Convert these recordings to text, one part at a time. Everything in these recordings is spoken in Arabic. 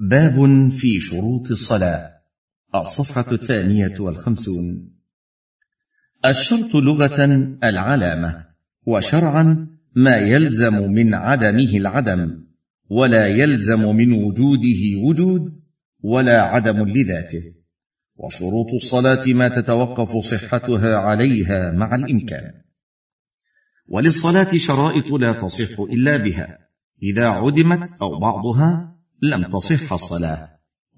باب في شروط الصلاة الصفحة الثانية والخمسون. الشرط لغة العلامة وشرعا ما يلزم من عدمه العدم ولا يلزم من وجوده وجود ولا عدم لذاته. وشروط الصلاة ما تتوقف صحتها عليها مع الإمكان. وللصلاة شرائط لا تصح إلا بها إذا عدمت أو بعضها لم تصح الصلاة.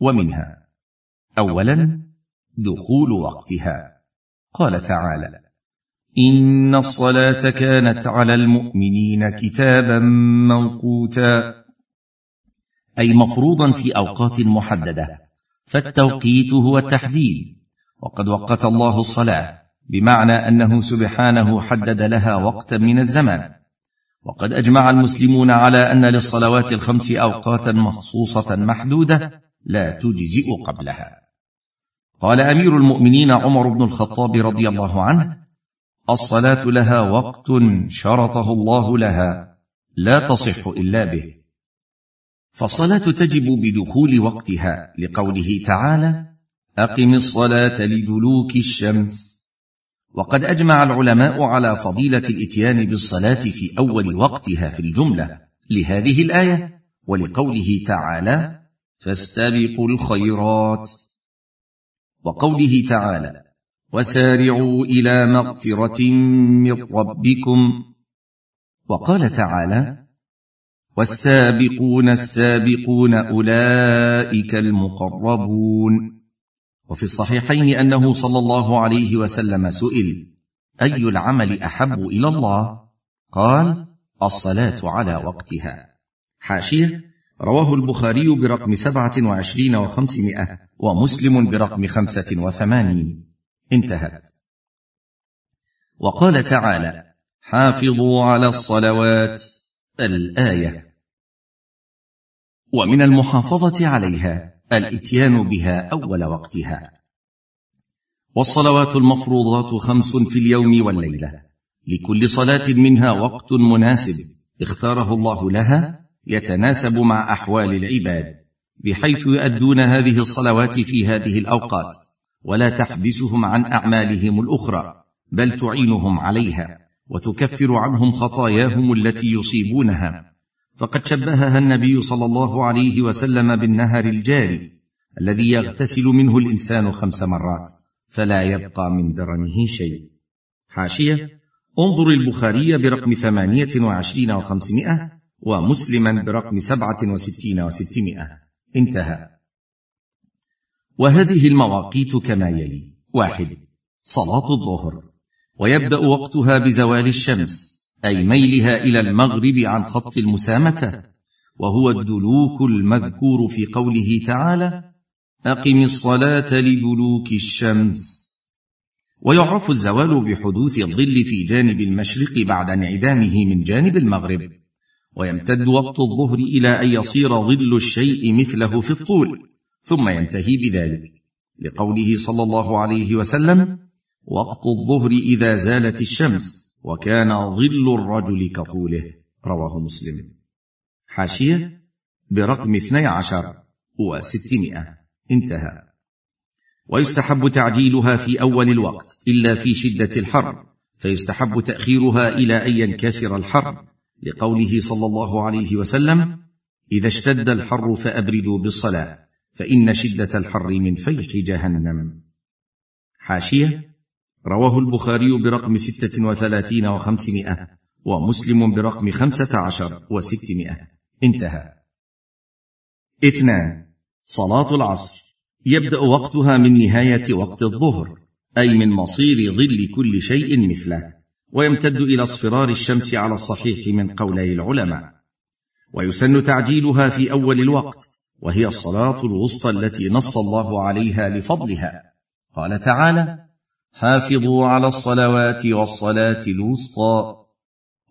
ومنها اولا دخول وقتها. قال تعالى إن الصلاة كانت على المؤمنين كتابا موقوتا أي مفروضا في أوقات محددة. فالتوقيت هو التحديد. وقد وقت الله الصلاة بمعنى أنه سبحانه حدد لها وقتا من الزمان. وقد أجمع المسلمون على أن للصلوات الخمس أوقاتا مخصوصة محدودة لا تجزئ قبلها. قال أمير المؤمنين عمر بن الخطاب رضي الله عنه الصلاة لها وقت شرطه الله لها لا تصح إلا به. فالصلاة تجب بدخول وقتها لقوله تعالى أقم الصلاة لدلوك الشمس. وقد أجمع العلماء على فضيلة الإتيان بالصلاة في أول وقتها في الجملة لهذه الآية ولقوله تعالى فاستبقوا الخيرات. وقوله تعالى وسارعوا إلى مغفرة من ربكم. وقال تعالى والسابقون السابقون أولئك المقربون. وفي الصحيحين أنه صلى الله عليه وسلم سئل أي العمل أحب إلى الله؟ قال الصلاة على وقتها. حاشية رواه البخاري برقم سبعة وعشرين وخمسمائة ومسلم برقم خمسة وثمانين. انتهت وقال تعالى حافظوا على الصلوات الآية. ومن المحافظة عليها الإتيان بها أول وقتها. والصلوات المفروضات خمس في اليوم والليلة. لكل صلاة منها وقت مناسب اختاره الله لها يتناسب مع أحوال العباد بحيث يؤدون هذه الصلوات في هذه الأوقات ولا تحبسهم عن أعمالهم الأخرى بل تعينهم عليها وتكفر عنهم خطاياهم التي يصيبونها. فقد شبهها النبي صلى الله عليه وسلم بالنهر الجاري الذي يغتسل منه الإنسان خمس مرات فلا يبقى من درنه شيء. حاشية انظر البخاري برقم ثمانية وعشرين وخمسمائة ومسلما برقم سبعة وستين وستمائة. انتهى. وهذه المواقيت كما يلي واحد صلاة الظهر. ويبدأ وقتها بزوال الشمس. أي ميلها إلى المغرب عن خط المسامة وهو الدلوك المذكور في قوله تعالى أقم الصلاة لدلوك الشمس. ويعرف الزوال بحدوث الظل في جانب المشرق بعد انعدامه من جانب المغرب ويمتد وقت الظهر إلى أن يصير ظل الشيء مثله في الطول ثم ينتهي بذلك. لقوله صلى الله عليه وسلم وقت الظهر إذا زالت الشمس. وكان ظل الرجل كطوله رواه مسلم. حاشية برقم اثني عشر وستمائة انتهى. ويستحب تعجيلها في أول الوقت إلا في شدة الحر فيستحب تأخيرها إلى أن ينكسر الحر لقوله صلى الله عليه وسلم إذا اشتد الحر فأبردوا بالصلاة فإن شدة الحر من فيح جهنم. حاشية رواه البخاري برقم ستة وثلاثين وخمسمائة ومسلم برقم خمسة عشر وستمائة. انتهى. اثنان صلاة العصر. يبدأ وقتها من نهاية وقت الظهر أي من مصير ظل كل شيء مثله ويمتد إلى اصفرار الشمس على الصحيح من قولي العلماء. ويسن تعجيلها في أول الوقت وهي الصلاة الوسطى التي نص الله عليها لفضلها. قال تعالى حافظوا على الصلوات والصلاة الوسطى.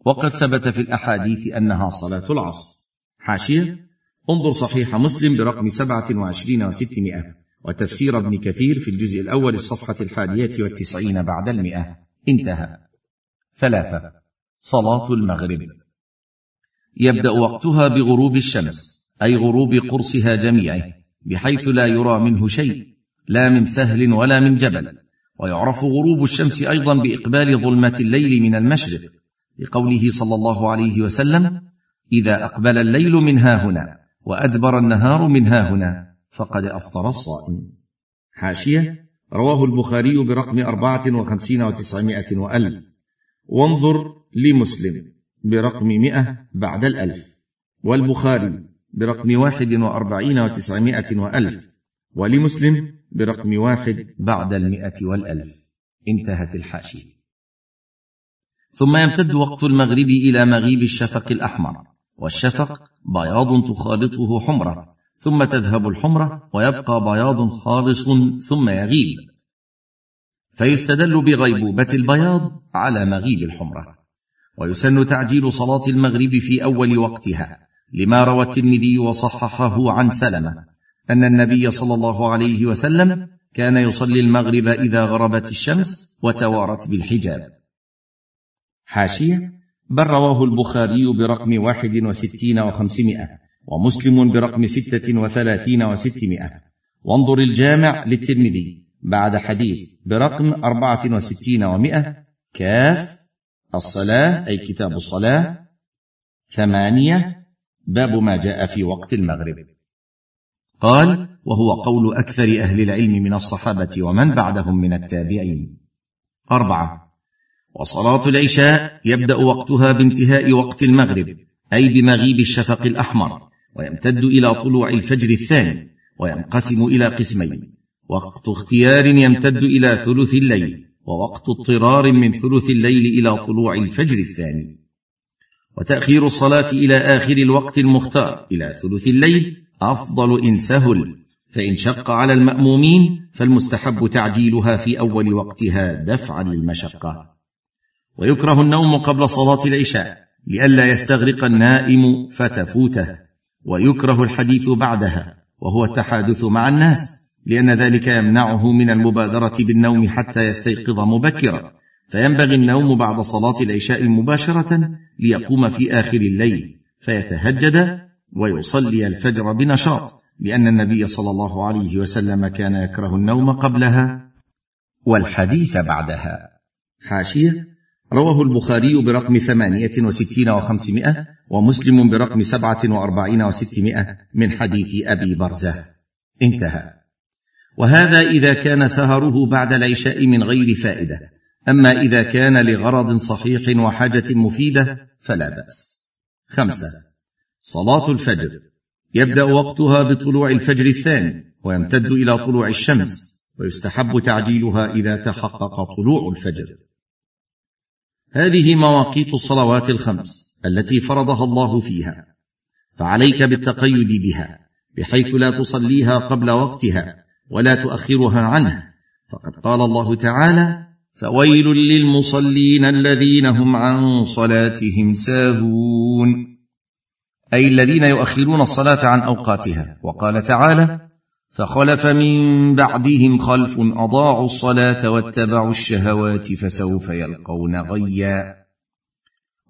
وقد ثبت في الأحاديث أنها صلاة العصر. حاشية. انظر صحيح مسلم برقم سبعة وعشرين وستمائة. وتفسير ابن كثير في الجزء الأول الصفحة الحادية والتسعين بعد المئة. انتهى. ثلاثة. صلاة المغرب. يبدأ وقتها بغروب الشمس أي غروب قرصها جميعه بحيث لا يرى منه شيء لا من سهل ولا من جبل. ويعرف غروب الشمس أيضا بإقبال ظلمه الليل من المشرق لقوله صلى الله عليه وسلم إذا أقبل الليل من ها هنا وأدبر النهار من ها هنا فقد أفطر الصائم. حاشية رواه البخاري برقم أربعة وخمسين وتسعمائة وألف. وانظر لمسلم برقم مئة بعد الألف. والبخاري برقم واحد وأربعين وتسعمائة وألف. ولمسلم برقم واحد بعد المئة والألف. انتهت الحاشية. ثم يمتد وقت المغرب إلى مغيب الشفق الأحمر والشفق بياض تخالطه حمرة ثم تذهب الحمرة ويبقى بياض خالص ثم يغيب. فيستدل بغيبوبة البياض على مغيب الحمرة. ويسن تعجيل صلاة المغرب في أول وقتها لما روى الترمذي وصححه عن سلمة أن النبي صلى الله عليه وسلم كان يصلي المغرب إذا غربت الشمس وتوارت بالحجاب. حاشية بل رواه البخاري برقم واحد وستين وخمسمائة ومسلم برقم ستة وثلاثين وستمائة. وانظر الجامع للترمذي بعد حديث برقم أربعة وستين ومائة. كاف الصلاة أي كتاب الصلاة. ثمانية باب ما جاء في وقت المغرب. قال وهو قول أكثر أهل العلم من الصحابة ومن بعدهم من التابعين. أربعة وصلاة العشاء يبدأ وقتها بانتهاء وقت المغرب أي بمغيب الشفق الأحمر ويمتد إلى طلوع الفجر الثاني وينقسم إلى قسمين. وقت اختيار يمتد إلى ثلث الليل ووقت اضطرار من ثلث الليل إلى طلوع الفجر الثاني. وتأخير الصلاة إلى آخر الوقت المختار إلى ثلث الليل أفضل إن سهل فإن شق على المأمومين فالمستحب تعجيلها في أول وقتها دفعا للمشقه ويكره النوم قبل صلاة العشاء لئلا يستغرق النائم فتفوته. ويكره الحديث بعدها وهو التحادث مع الناس لأن ذلك يمنعه من المبادرة بالنوم حتى يستيقظ مبكرا. فينبغي النوم بعد صلاة العشاء مباشرة ليقوم في آخر الليل فيتهجد ويصلي الفجر بنشاط لأن النبي صلى الله عليه وسلم كان يكره النوم قبلها. والحديث بعدها. حاشية رواه البخاري برقم ثمانية وستين وخمسمائة ومسلم برقم سبعة وأربعين وستمائة من حديث أبي برزة. انتهى. وهذا إذا كان سهره بعد العشاء من غير فائدة. أما إذا كان لغرض صحيح وحاجة مفيدة فلا بأس. خمسة. صلاة الفجر. يبدأ وقتها بطلوع الفجر الثاني ويمتد إلى طلوع الشمس ويستحب تعجيلها إذا تحقق طلوع الفجر. هذه مواقيت الصلوات الخمس التي فرضها الله فيها. فعليك بالتقيد بها بحيث لا تصليها قبل وقتها ولا تؤخرها عنه فقد قال الله تعالى فويل للمصلين الذين هم عن صلاتهم ساهون. أي الذين يؤخرون الصلاة عن أوقاتها. وقال تعالى فخلف من بعدهم خلف أضاعوا الصلاة واتبعوا الشهوات فسوف يلقون غيا.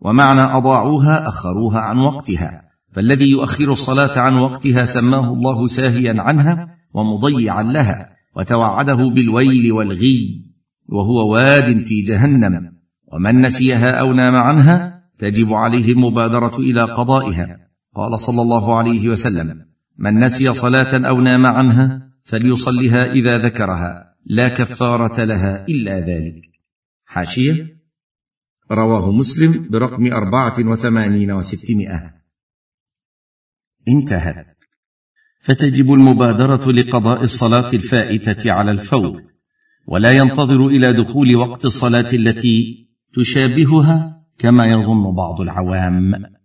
ومعنى أضاعوها أخروها عن وقتها. فالذي يؤخر الصلاة عن وقتها سماه الله ساهيا عنها ومضيعا لها وتوعده بالويل والغي وهو واد في جهنم. ومن نسيها أو نام عنها تجب عليه المبادرة إلى قضائها. قال صلى الله عليه وسلم من نسي صلاة أو نام عنها فليصلها إذا ذكرها لا كفارة لها إلا ذلك. حاشية؟ رواه مسلم برقم أربعة وثمانين وستمائة. انتهت. فتجب المبادرة لقضاء الصلاة الفائتة على الفور ولا ينتظر إلى دخول وقت الصلاة التي تشابهها كما يظن بعض العوام.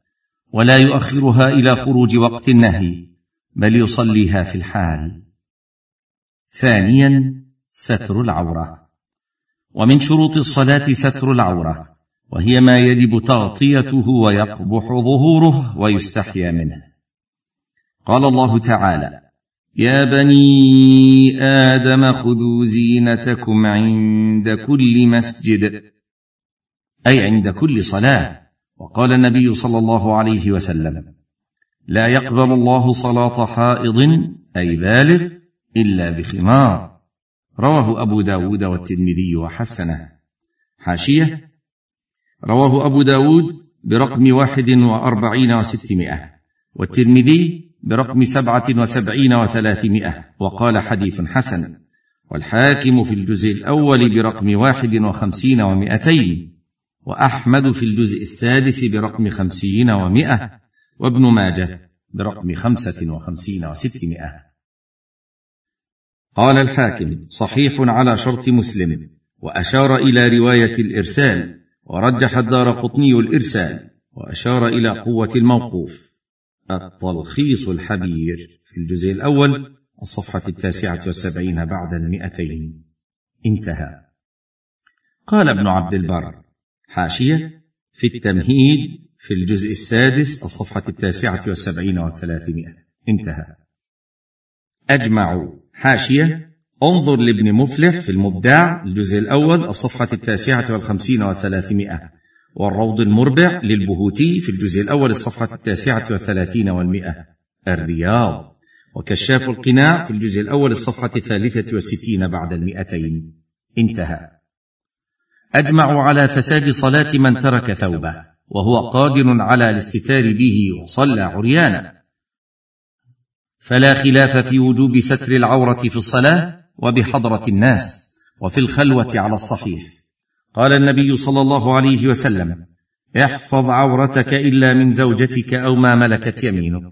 ولا يؤخرها إلى خروج وقت النهي بل يصليها في الحال. ثانيا ستر العورة. ومن شروط الصلاة ستر العورة وهي ما يجب تغطيته ويقبح ظهوره ويستحيا منه. قال الله تعالى يا بني آدم خذوا زينتكم عند كل مسجد أي عند كل صلاة. وقال النبي صلى الله عليه وسلم لا يقبل الله صلاة حائض أي بالغ إلا بخمار. رواه أبو داود والترمذي وحسنه. حاشية. رواه أبو داود برقم واحد وأربعين وستمائة والترمذي برقم سبعة وسبعين وثلاثمائة وقال حديث حسن والحاكم في الجزء الأول برقم واحد وخمسين ومائتين. وأحمد في الجزء السادس برقم خمسين ومائة وابن ماجه برقم خمسة وخمسين وستمائة. قال الحاكم صحيح على شرط مسلم وأشار إلى رواية الإرسال ورجح الدار قطني الإرسال وأشار إلى قوة الموقوف. التلخيص الحبير في الجزء الأول الصفحة التاسعة والسبعين بعد المئتين. انتهى. قال ابن عبد البر حاشية في التمهيد في الجزء السادس الصفحة التاسعة والسبعين والثلاثمائة. انتهى. أجمعوا حاشية. انظر لابن مفلح في المبدع الجزء الأول الصفحة التاسعة والخمسين والثلاثمائة. والروض المربع للبهوتي في الجزء الأول الصفحة التاسعة والثلاثين والمئة الرياض. وكشاف القناع في الجزء الأول الصفحة الثالثة والستين بعد المئتين. انتهى. أجمعوا على فساد صلاة من ترك ثوبه وهو قادر على الاستتار به وصلى عريانا. فلا خلاف في وجوب ستر العورة في الصلاة وبحضرة الناس وفي الخلوة على الصحيح. قال النبي صلى الله عليه وسلم احفظ عورتك إلا من زوجتك أو ما ملكت يمينك.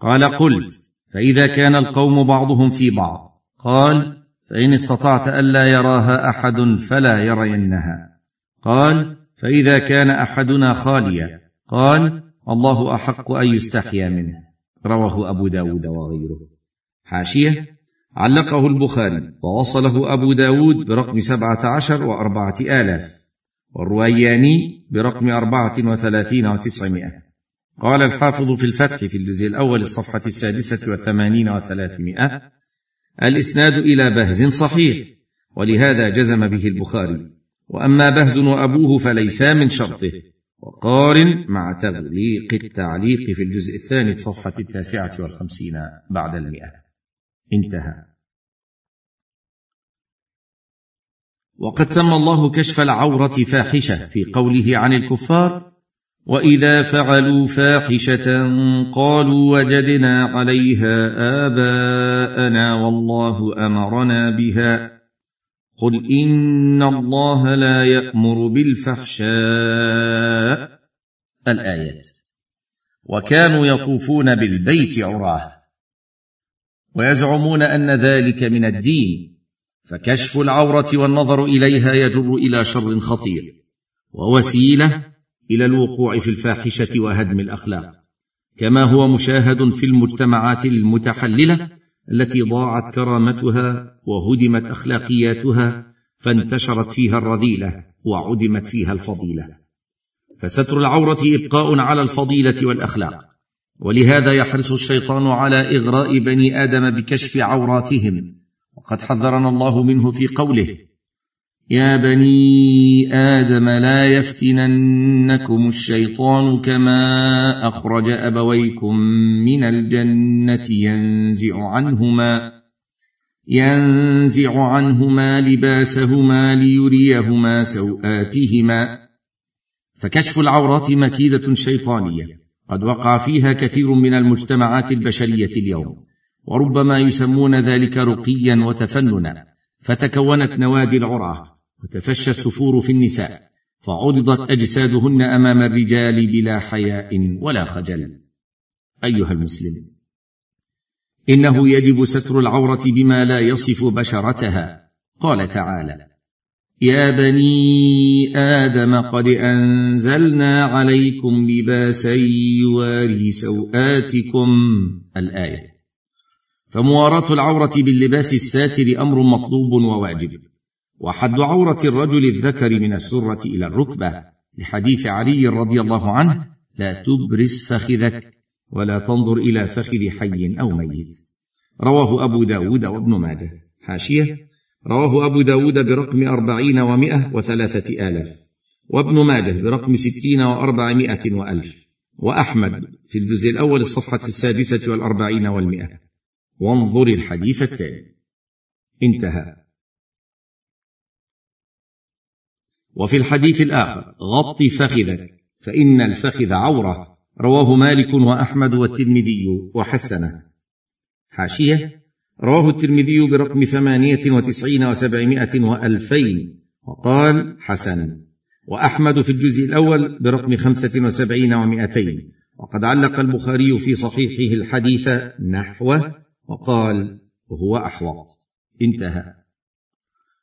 قال قلت فإذا كان القوم بعضهم في بعض. قال فإن استطعت ألا يراها أحد فلا يرينها. قال فإذا كان أحدنا خاليا. قال الله أحق أن يستحيا منه. رواه أبو داود وغيره. حاشية. علقه البخاري ووصله أبو داود برقم سبعة عشر وأربعة آلاف. والروياني برقم أربعة وثلاثين وتسعمائة. قال الحافظ في الفتح في الجزء الأول الصفحة السادسة والثمانين وثلاثمائة. الإسناد إلى بهز صحيح ولهذا جزم به البخاري. وأما بهز وأبوه فليسا من شرطه. وقارن مع تغليق التعليق في الجزء الثاني صفحة التاسعة والخمسين بعد المئة. انتهى. وقد سمى الله كشف العورة فاحشة في قوله عن الكفار واذا فعلوا فاحشه قالوا وجدنا عليها اباءنا والله امرنا بها قل ان الله لا يامر بالفحشاء الايات وكانوا يطوفون بالبيت عراه ويزعمون ان ذلك من الدين فكشف العوره والنظر اليها يجر إلى شر خطير ووسيله إلى الوقوع في الفاحشة وهدم الأخلاق. كما هو مشاهد في المجتمعات المتحللة التي ضاعت كرامتها وهدمت أخلاقياتها فانتشرت فيها الرذيلة وعدمت فيها الفضيلة. فستر العورة إبقاء على الفضيلة والأخلاق. ولهذا يحرص الشيطان على إغراء بني آدم بكشف عوراتهم. وقد حذرنا الله منه في قوله يا بني آدم لا يفتننكم الشيطان كما اخرج ابويكم من الجنه ينزع عنهما ينزع عنهما لباسهما ليريهما سواتهما فكشف العورات مكيده شيطانيه قد وقع فيها كثير من المجتمعات البشريه اليوم وربما يسمون ذلك رقيا وتفننا فتكونت نوادي العراه وتفشى السفور في النساء فعرضت أجسادهن أمام الرجال بلا حياء ولا خجل. أيها المسلم إنه يجب ستر العورة بما لا يصف بشرتها. قال تعالى يا بني آدم قد أنزلنا عليكم لباسا يواري سوآتكم. الآية فمواراه العورة باللباس الساتر أمر مطلوب وواجب. وحد عورة الرجل الذكر من السرة إلى الركبة لحديث علي رضي الله عنه لا تبرز فخذك ولا تنظر إلى فخذ حي أو ميت رواه أبو داود وابن ماجه. حاشية. رواه أبو داود برقم أربعين ومائة وثلاثة آلاف. وابن ماجه برقم ستين وأربعمائة وألف. وأحمد في الجزء الأول الصفحة السادسة والأربعين والمئة. وانظر الحديث التالي. انتهى. وفي الحديث الآخر غط فخذك فإن الفخذ عورة. رواه مالك وأحمد والترمذي وحسنه. حاشية. رواه الترمذي برقم ثمانية وتسعين وسبعمائة وألفين وقال حسن وأحمد في الجزء الأول برقم خمسة وسبعين ومائتين. وقد علق البخاري في صحيحه الحديث نحوه وقال هو أحوط. انتهى.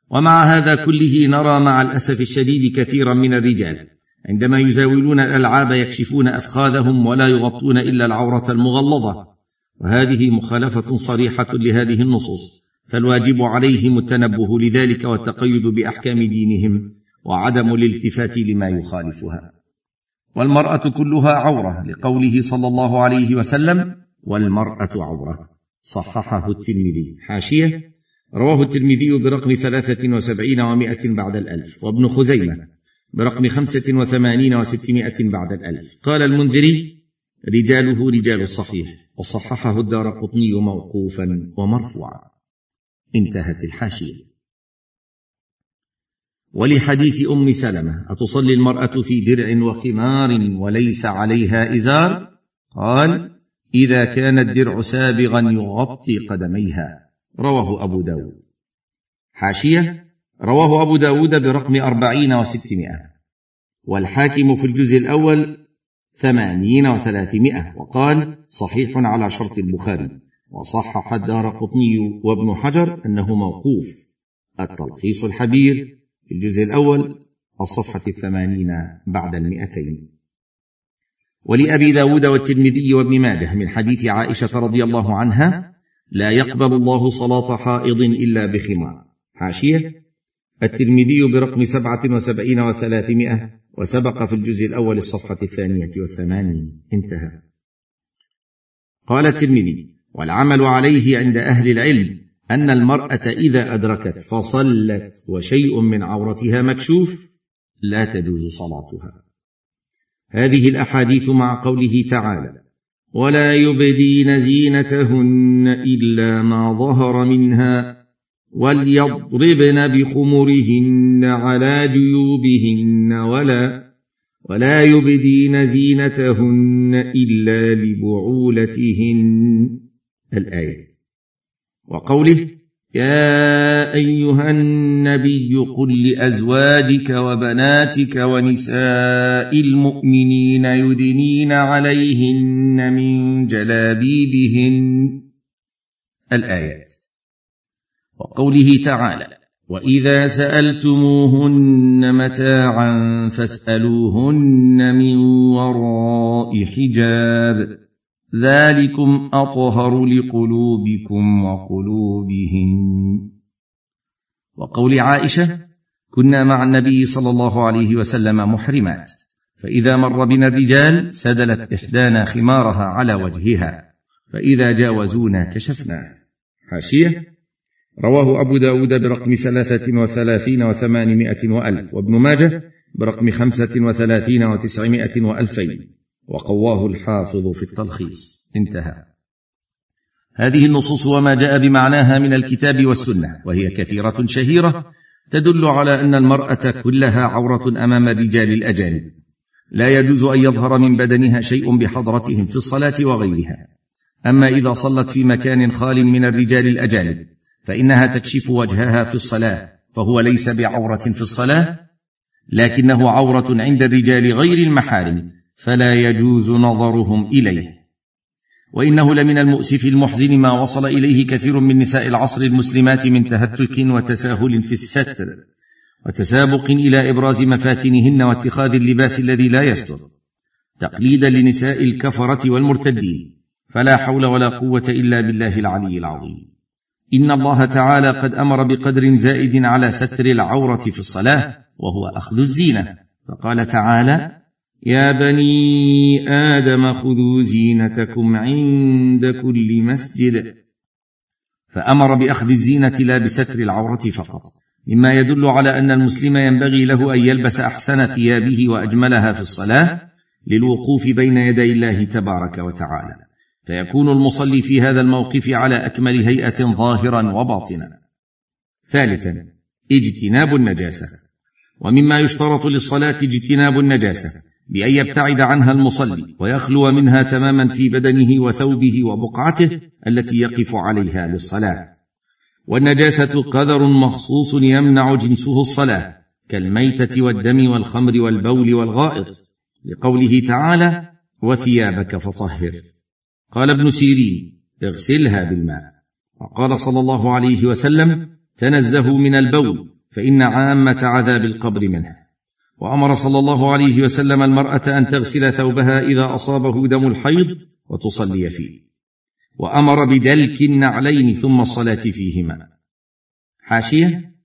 ومع هذا كله نرى مع الأسف الشديد كثيرا من الرجال. عندما يزاولون الألعاب يكشفون أفخاذهم ولا يغطون إلا العورة المغلظة. وهذه مخالفة صريحة لهذه النصوص. فالواجب عليهم التنبه لذلك والتقيد بأحكام دينهم وعدم الالتفات لما يخالفها. والمرأة كلها عورة لقوله صلى الله عليه وسلم والمرأة عورة. صححه الترمذي. حاشية. رواه الترمذي برقم ثلاثة وسبعين ومائة بعد الألف وابن خزيمة برقم خمسة وثمانين وستمائة بعد الألف. قال المنذري رجاله رجال الصحيح وصححه الدار قطني موقوفا ومرفوعا. انتهت الحاشية. ولحديث أم سلمة أتصلي المرأة في درع وخمار وليس عليها إزار؟ قال إذا كان الدرع سابغا يغطي قدميها. رواه أبو داود. حاشية رواه أبو داود برقم أربعين وستمائة. والحاكم في الجزء الأول ثمانين وثلاثمائة وقال صحيح على شرط البخاري. وصحح الدار قطني وابن حجر أنه موقوف. التلخيص الحبير في الجزء الأول الصفحة الثمانين بعد المئتين. ولأبي داود والترمذي وابن ماجه من حديث عائشة رضي الله عنها لا يقبل الله صلاة حائض إلا بخمار. حاشية. الترمذي برقم سبعة وسبعين وثلاثمائة وسبق في الجزء الأول الصفحة الثانية والثمانين. انتهى. قال الترمذي والعمل عليه عند أهل العلم أن المرأة إذا أدركت فصلت وشيء من عورتها مكشوف لا تجوز صلاتها. هذه الأحاديث مع قوله تعالى ولا يبدين زينتهن إلا ما ظهر منها وليضربن بخمرهن على جيوبهن ولا ولا يبدين زينتهن إلا لبعولتهن. الآية. وقوله يا أيها النبي قل لأزواجك وبناتك ونساء المؤمنين يدنين عليهن من جلابيبهن الآيات. وقوله تعالى واذا سالتموهن متاعا فاسالوهن من وراء حجاب. ذلكم اطهر لقلوبكم وقلوبهن. وقول عائشة كنا مع النبي صلى الله عليه وسلم محرمات. فإذا مر بنا الرجال سدلت إحدانا خمارها على وجهها فإذا جاوزونا كشفناه حاشية؟ رواه أبو داود برقم ثلاثة وثلاثين وثمانمائة وألف وابن ماجه برقم خمسة وثلاثين وتسعمائة وألفين. وقواه الحافظ في التلخيص. انتهى. هذه النصوص وما جاء بمعناها من الكتاب والسنة وهي كثيرة شهيرة تدل على أن المرأة كلها عورة أمام الرجال الأجانب. لا يجوز أن يظهر من بدنها شيء بحضرتهم في الصلاة وغيرها. أما إذا صلت في مكان خال من الرجال الأجانب فإنها تكشف وجهها في الصلاة فهو ليس بعورة في الصلاة لكنه عورة عند الرجال غير المحارم فلا يجوز نظرهم إليه. وإنه لمن المؤسف المحزن ما وصل إليه كثير من نساء العصر المسلمات من تهتك وتساهل في الستر. وتسابق إلى إبراز مفاتنهن واتخاذ اللباس الذي لا يستر تقليدا لنساء الكفرة والمرتدين فلا حول ولا قوة إلا بالله العلي العظيم. إن الله تعالى قد أمر بقدر زائد على ستر العورة في الصلاة وهو أخذ الزينة. فقال تعالى يا بني آدم خذوا زينتكم عند كل مسجد. فأمر بأخذ الزينة لا بستر العورة فقط. مما يدل على أن المسلم ينبغي له أن يلبس أحسن ثيابه وأجملها في الصلاة للوقوف بين يدي الله تبارك وتعالى. فيكون المصلي في هذا الموقف على أكمل هيئة ظاهرا وباطنا. ثالثا اجتناب النجاسة. ومما يشترط للصلاة اجتناب النجاسة بأن يبتعد عنها المصلي ويخلو منها تماما في بدنه وثوبه وبقعته التي يقف عليها للصلاة. والنجاسة قدر مخصوص يمنع جنسه الصلاة كالميتة والدم والخمر والبول والغائط. لقوله تعالى وثيابك فطهر قال ابن سيرين اغسلها بالماء وقال صلى الله عليه وسلم تنزهوا من البول فإن عامة عذاب القبر منه وأمر صلى الله عليه وسلم المرأة أن تغسل ثوبها إذا أصابه دم الحيض وتصلي فيه. وأمر بدلك النعلين ثم الصلاة فيهما. حاشية؟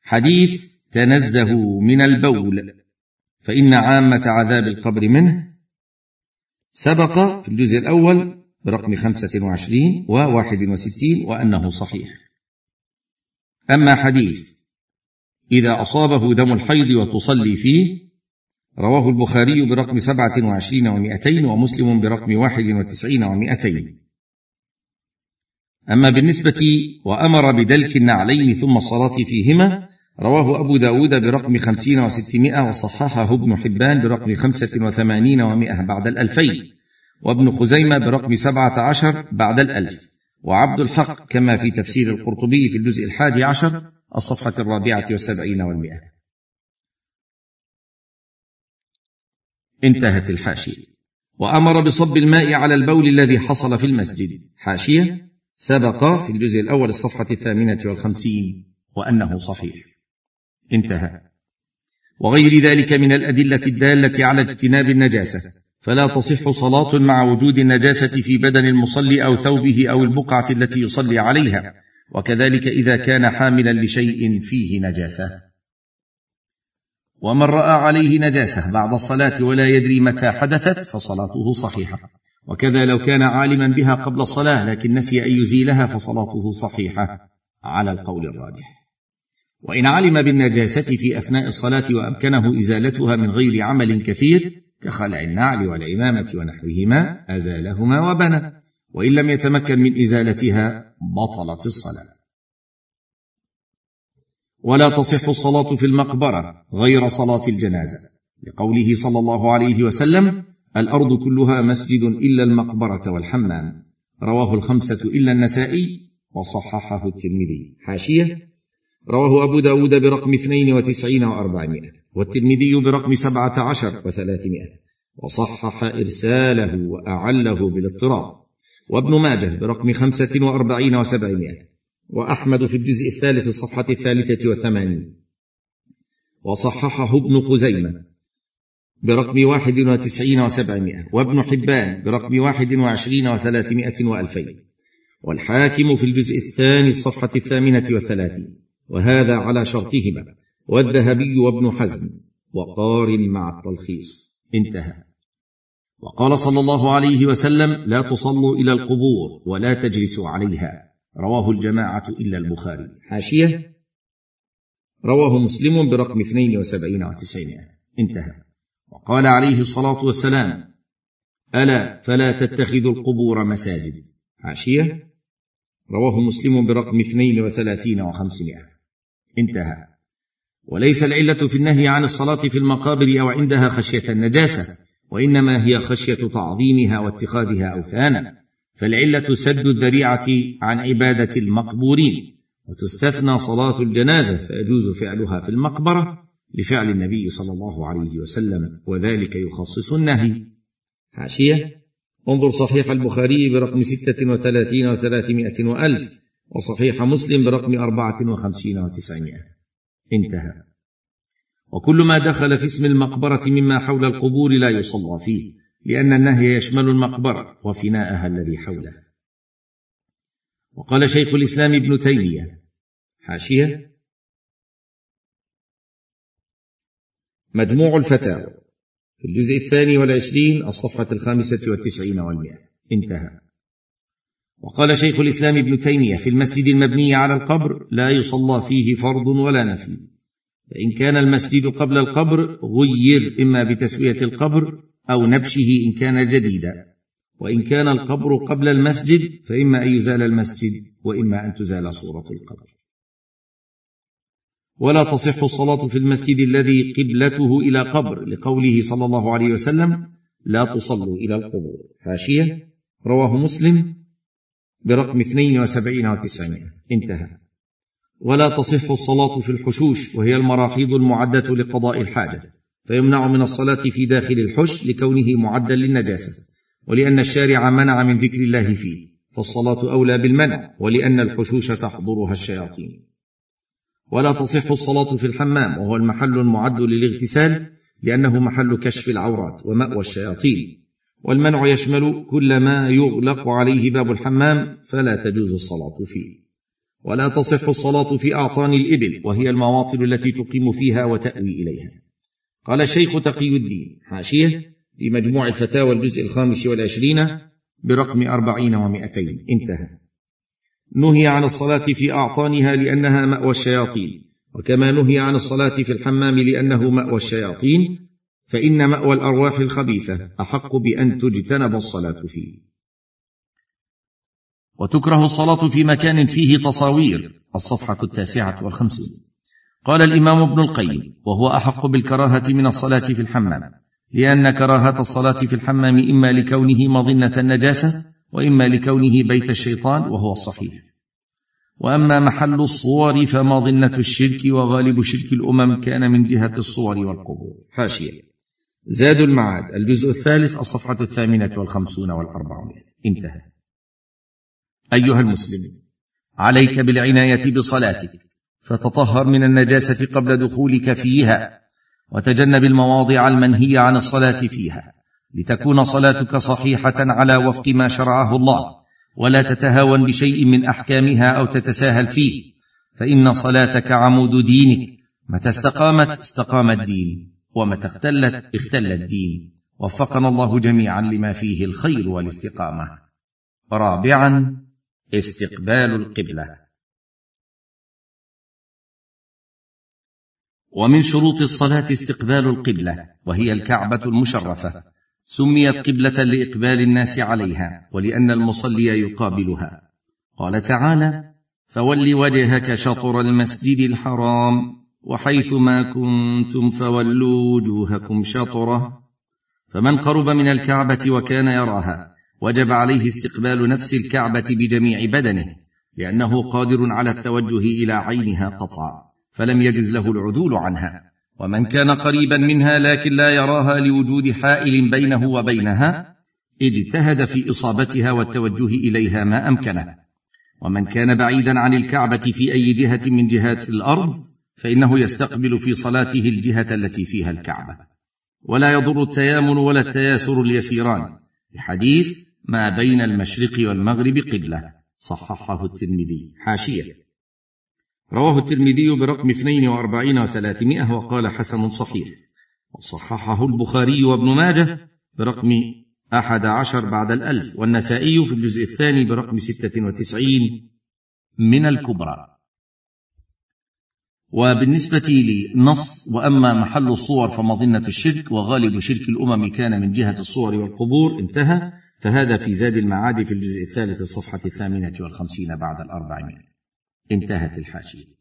حديث تنزهوا من البول. فإن عامة عذاب القبر منه. سبق في الجزء الأول برقم خمسة وعشرين وواحد وستين وأنه صحيح. أما حديث إذا أصابه دم الحيض وتصلي فيه رواه البخاري برقم سبعة وعشرين ومائتين ومسلم برقم واحد وتسعين ومائتين أما بالنسبة وأمر بدلك النعلين ثم الصلاة فيهما رواه أبو داود برقم خمسين وستمائة وصححه ابن حبان برقم خمسة وثمانين ومائة بعد الألفين. وابن خزيمة برقم سبعة عشر بعد الألف. وعبد الحق كما في تفسير القرطبي في الجزء الحادي عشر الصفحة الرابعة والسبعين والمئة. انتهت الحاشية. وأمر بصب الماء على البول الذي حصل في المسجد. حاشية سبق في الجزء الأول الصفحة الثامنة والخمسين وأنه صحيح. انتهى. وغير ذلك من الأدلة الدالة على اجتناب النجاسة. فلا تصح صلاة مع وجود النجاسة في بدن المصلي أو ثوبه أو البقعة التي يصلي عليها. وكذلك إذا كان حاملا لشيء فيه نجاسة. ومن رأى عليه نجاسة بعد الصلاة ولا يدري متى حدثت فصلاته صحيحة. وكذا لو كان عالما بها قبل الصلاة لكن نسي أن يزيلها فصلاته صحيحة. على القول الراجح. وإن علم بالنجاسة في أثناء الصلاة وأمكنه إزالتها من غير عمل كثير كخلع النعل والعمامة ونحوهما أزالهما وبنى. وإن لم يتمكن من إزالتها بطلت الصلاة. ولا تصح الصلاة في المقبرة غير صلاة الجنازة. لقوله صلى الله عليه وسلم الأرض كلها مسجد إلا المقبرة والحمام. رواه الخمسة إلا النسائي وصححه الترمذي. حاشية. رواه أبو داود برقم اثنين وتسعين وأربعمائة والترمذي برقم سبعة عشر وثلاثمائة وصحح إرساله وأعله بالاضطراب. وابن ماجه برقم خمسة وأربعين وسبعمائة وأحمد في الجزء الثالث الصفحة الثالثة والثمانين. وصححه ابن خزيمة برقم واحد وتسعين وسبعمائة وابن حبان برقم واحد وعشرين وثلاثمائة وألفين. والحاكم في الجزء الثاني الصفحة الثامنة والثلاثين. وهذا على شرطهما والذهبي وابن حزم وقارن مع التلخيص. انتهى. وقال صلى الله عليه وسلم لا تصلوا إلى القبور ولا تجلسوا عليها. رواه الجماعة إلا البخاري. حاشية. رواه مسلم برقم اثنين وسبعين وتسعين. انتهى. وقال عليه الصلاة والسلام ألا فلا تتخذوا القبور مساجد. حاشية. رواه مسلم برقم اثنين وثلاثين وخمسمائة. انتهى. وليس العلة في النهي عن الصلاة في المقابر أو عندها خشية النجاسة وإنما هي خشية تعظيمها واتخاذها أوثانا. فالعلة سد الذريعة عن عبادة المقبورين وتستثنى صلاة الجنازة فيجوز فعلها في المقبرة لفعل النبي صلى الله عليه وسلم وذلك يخصص النهي. حاشية. انظر صحيح البخاري برقم ستة وثلاثين وثلاثمائة وألف وصحيح مسلم برقم أربعة وخمسين وتسعمائة. انتهى. وكل ما دخل في اسم المقبرة مما حول القبور لا يصلى فيه. لأن النهي يشمل المقبرة وفناءها الذي حولها وقال شيخ الإسلام ابن تيمية حاشية مجموع الفتاوى في الجزء الثاني والعشرين الصفحة الخامسة والتسعين والمئة. انتهى. وقال شيخ الإسلام ابن تيمية في المسجد المبني على القبر لا يصلى فيه فرض ولا نفل فإن كان المسجد قبل القبر غير إما بتسوية القبر أو نبشه إن كان جديدا. وإن كان القبر قبل المسجد فإما أن يزال المسجد وإما أن تزال صورة القبر. ولا تصح الصلاة في المسجد الذي قبلته إلى قبر لقوله صلى الله عليه وسلم لا تصلوا إلى القبور حاشية. رواه مسلم برقم 72 و900 انتهى. ولا تصح الصلاة في الحشوش وهي المراحيض المعدة لقضاء الحاجة. فيمنع من الصلاة في داخل الحش لكونه معدا للنجاسة ولأن الشارع منع من ذكر الله فيه فالصلاة أولى بالمنع ولأن الحشوش تحضرها الشياطين. ولا تصح الصلاة في الحمام وهو المحل المعد للاغتسال لأنه محل كشف العورات ومأوى الشياطين. والمنع يشمل كل ما يغلق عليه باب الحمام فلا تجوز الصلاة فيه. ولا تصح الصلاة في أعطان الإبل وهي المواطن التي تقيم فيها وتأوي إليها. قال الشيخ تقي الدين. حاشية في مجموع الفتاوى الجزء الخامس والعشرين برقم أربعين ومائتين انتهى. نهي عن الصلاة في أعطانها لأنها مأوى الشياطين. وكما نهي عن الصلاة في الحمام لأنه مأوى الشياطين فإن مأوى الأرواح الخبيثة أحق بأن تجتنب الصلاة فيه. وتكره الصلاة في مكان فيه تصاوير الصفحة التاسعة والخمسون. قال الإمام ابن القيم وهو أحق بالكراهة من الصلاة في الحمام لأن كراهة الصلاة في الحمام إما لكونه مظنة النجاسة وإما لكونه بيت الشيطان وهو الصحيح. وأما محل الصور فمظنة الشرك وغالب شرك الأمم كان من جهة الصور والقبور. حاشية. زاد المعاد الجزء الثالث الصفحة الثامنة والخمسون والاربعون انتهى. أيها المسلم عليك بالعناية بصلاتك. فتطهر من النجاسة قبل دخولك فيها وتجنب المواضع المنهي عن الصلاة فيها لتكون صلاتك صحيحة على وفق ما شرعه الله ولا تتهاون بشيء من أحكامها أو تتساهل فيه فإن صلاتك عمود دينك. متى استقامت؟ استقام الدين ومتى اختلت؟ اختل الدين. وفقنا الله جميعا لما فيه الخير والاستقامة. رابعا استقبال القبلة. ومن شروط الصلاة استقبال القبلة وهي الكعبة المشرفة. سميت قبلة لإقبال الناس عليها ولأن المصلي يقابلها. قال تعالى فول وجهك شطر المسجد الحرام وحيث ما كنتم فولوا وجوهكم شطره. فمن قرب من الكعبة وكان يراها وجب عليه استقبال نفس الكعبة بجميع بدنه لأنه قادر على التوجه إلى عينها قطعا فلم يجز له العدول عنها. ومن كان قريبا منها لكن لا يراها لوجود حائل بينه وبينها اجتهد في إصابتها والتوجه إليها ما أمكنه. ومن كان بعيدا عن الكعبة في أي جهة من جهات الأرض فإنه يستقبل في صلاته الجهة التي فيها الكعبة. ولا يضر التيامن ولا التياسر اليسيران. لحديث ما بين المشرق والمغرب قبلة. صححه الترمذي حاشية. رواه الترمذي برقم 42 و300 وقال حسن صحيح. وصححه البخاري وابن ماجه برقم أحد عشر بعد الألف والنسائي في الجزء الثاني برقم ستة وتسعين من الكبرى. وبالنسبة لنص وأما محل الصور فمظنة الشرك وغالب شرك الأمم كان من جهة الصور والقبور انتهى. فهذا في زاد المعاد في الجزء الثالث الصفحة الثامنة والخمسين بعد الأربعمائة. انتهت الحاشية.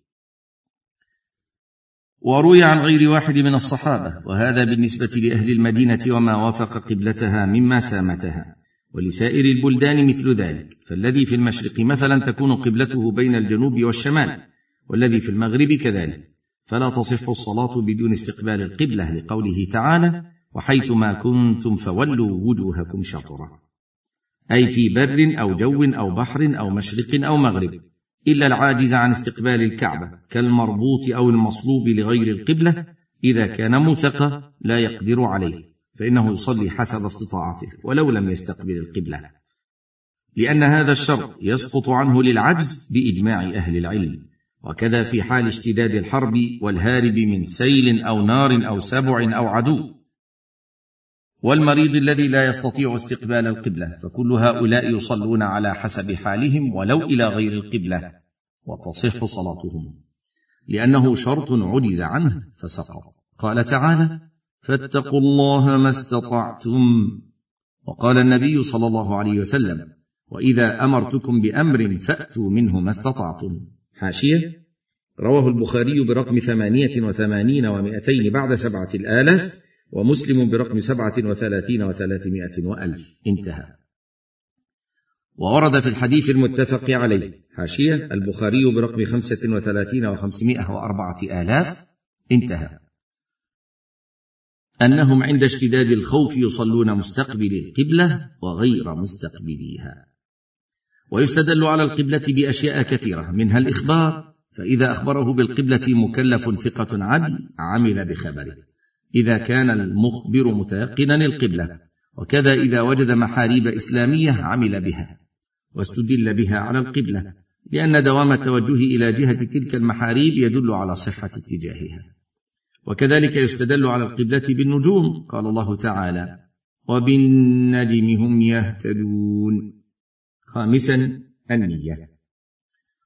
وروي عن غير واحد من الصحابة وهذا بالنسبة لأهل المدينة وما وافق قبلتها مما سامتها. ولسائر البلدان مثل ذلك. فالذي في المشرق مثلا تكون قبلته بين الجنوب والشمال والذي في المغرب كذلك. فلا تصح الصلاة بدون استقبال القبلة لقوله تعالى وحيث ما كنتم فولوا وجوهكم شطرا أي في بر أو جو أو بحر أو مشرق أو مغرب. إلا العاجز عن استقبال الكعبة كالمربوط أو المصلوب لغير القبلة إذا كان موثق لا يقدر عليه فإنه يصلي حسب استطاعته ولو لم يستقبل القبلة. لأن هذا الشرط يسقط عنه للعجز بإجماع أهل العلم. وكذا في حال اشتداد الحرب والهارب من سيل أو نار أو سبع أو عدو. والمريض الذي لا يستطيع استقبال القبلة فكل هؤلاء يصلون على حسب حالهم ولو إلى غير القبلة وتصح صلاتهم. لأنه شرط عجز عنه فسقط. قال تعالى فاتقوا الله ما استطعتم. وقال النبي صلى الله عليه وسلم وإذا أمرتكم بأمر فأتوا منه ما استطعتم. حاشية. رواه البخاري برقم ثمانية وثمانين ومائتين بعد سبعة الآلاف. ومسلم برقم سبعة وثلاثين وثلاثمائة وألف. انتهى. وورد في الحديث المتفق عليه حاشية البخاري برقم خمسة وثلاثين وخمسمائة وأربعة آلاف. انتهى. أنهم عند اشتداد الخوف يصلون مستقبل القبلة وغير مستقبليها. ويستدل على القبلة بأشياء كثيرة منها الإخبار فإذا أخبره بالقبلة مكلف ثقة عدل عمل بخبره. إذا كان المخبر متيقنا القبلة وكذا إذا وجد محاريب إسلامية عمل بها واستدل بها على القبلة لأن دوام التوجه إلى جهة تلك المحاريب يدل على صحة اتجاهها. وكذلك يستدل على القبلة بالنجوم قال الله تعالى وبالنجم هم يهتدون خامسا النية.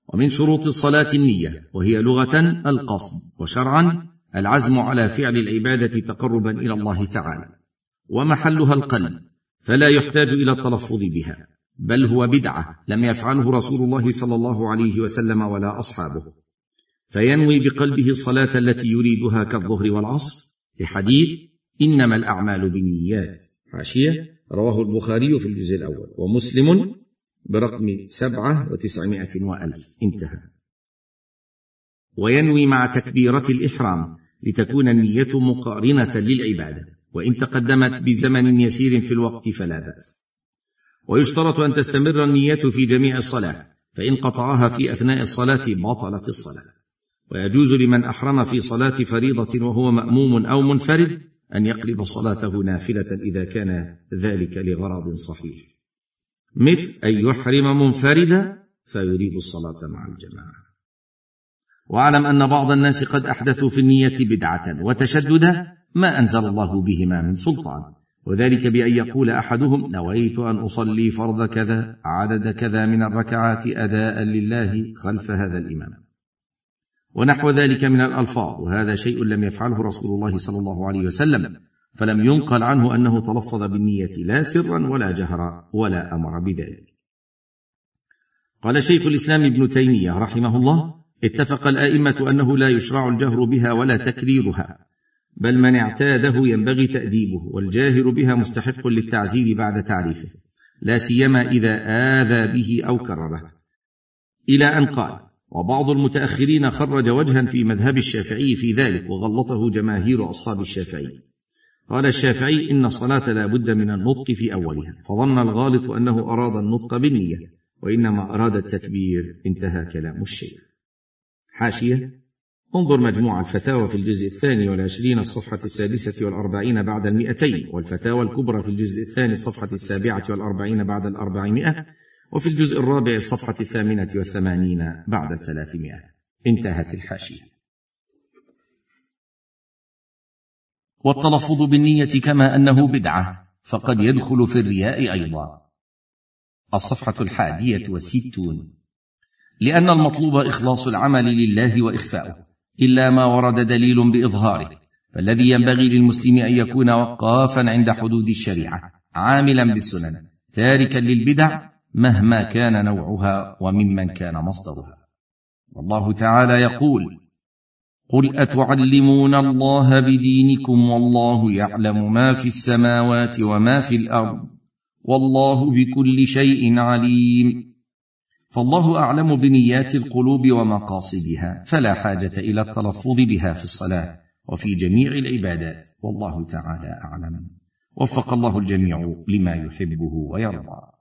ومن شروط الصلاة النية وهي لغة القصد وشرعا العزم على فعل العبادة تقربا إلى الله تعالى ومحلها القلب فلا يحتاج إلى التلفظ بها بل هو بدعة لم يفعله رسول الله صلى الله عليه وسلم ولا أصحابه. فينوي بقلبه الصلاة التي يريدها كالظهر والعصر لحديث إنما الأعمال بالنيات. حاشيه رواه البخاري في الجزء الأول ومسلم برقم سبعة وتسعمائة وألف. انتهى. وينوي مع تكبيرة الإحرام لتكون النية مقارنة للعباده وإن تقدمت بزمن يسير في الوقت فلا بأس. ويشترط أن تستمر النية في جميع الصلاة فإن قطعها في أثناء الصلاة بطلت الصلاة. ويجوز لمن أحرم في صلاة فريضة وهو مأموم أو منفرد أن يقلب صلاته نافلة إذا كان ذلك لغرض صحيح. مثل أن يحرم منفردا فيريد الصلاة مع الجماعة. واعلم أن بعض الناس قد أحدثوا في النيه بدعة وتشددا ما أنزل الله بهما من سلطان. وذلك بأن يقول أحدهم نويت أن أصلي فرض كذا عدد كذا من الركعات أداء لله خلف هذا الإمام. ونحو ذلك من الألفاظ وهذا شيء لم يفعله رسول الله صلى الله عليه وسلم فلم ينقل عنه أنه تلفظ بالنية لا سرا ولا جهرا ولا أمر بذلك. قال شيخ الإسلام ابن تيمية رحمه الله اتفق الأئمة أنه لا يشرع الجهر بها ولا تكريرها بل من اعتاده ينبغي تأديبه والجاهر بها مستحق للتعزير بعد تعريفه لا سيما إذا آذى به أو كرره. إلى أن قال وبعض المتأخرين خرج وجها في مذهب الشافعي في ذلك وغلطه جماهير أصحاب الشافعي. قال الشافعي إن الصلاة لا بد من النطق في أولها فظن الغالط أنه أراد النطق بالنية وإنما أراد التكبير. انتهى كلام الشيخ. حاشية. انظر مجموع الفتاوى في الجزء الثاني والعشرين الصفحة السادسة والأربعين بعد المئتين والفتاوى الكبرى في الجزء الثاني الصفحة السابعة والأربعين بعد الأربعمائة وفي الجزء الرابع الصفحة الثامنة والثمانين بعد الثلاثمائة. انتهت الحاشية. والتلفظ بالنية كما أنه بدعة فقد يدخل في الرياء أيضا. الصفحة الحادية والستون. لأن المطلوب إخلاص العمل لله وإخفاؤه إلا ما ورد دليل بإظهاره. فالذي ينبغي للمسلم أن يكون وقافا عند حدود الشريعة عاملا بالسنن تاركا للبدع مهما كان نوعها وممن كان مصدرها. والله تعالى يقول قل اتعلمون الله بدينكم والله يعلم ما في السماوات وما في الأرض والله بكل شيء عليم فالله أعلم بنيات القلوب ومقاصدها فلا حاجة إلى التلفظ بها في الصلاة وفي جميع العبادات والله تعالى أعلم. وفق الله الجميع لما يحبه ويرضى.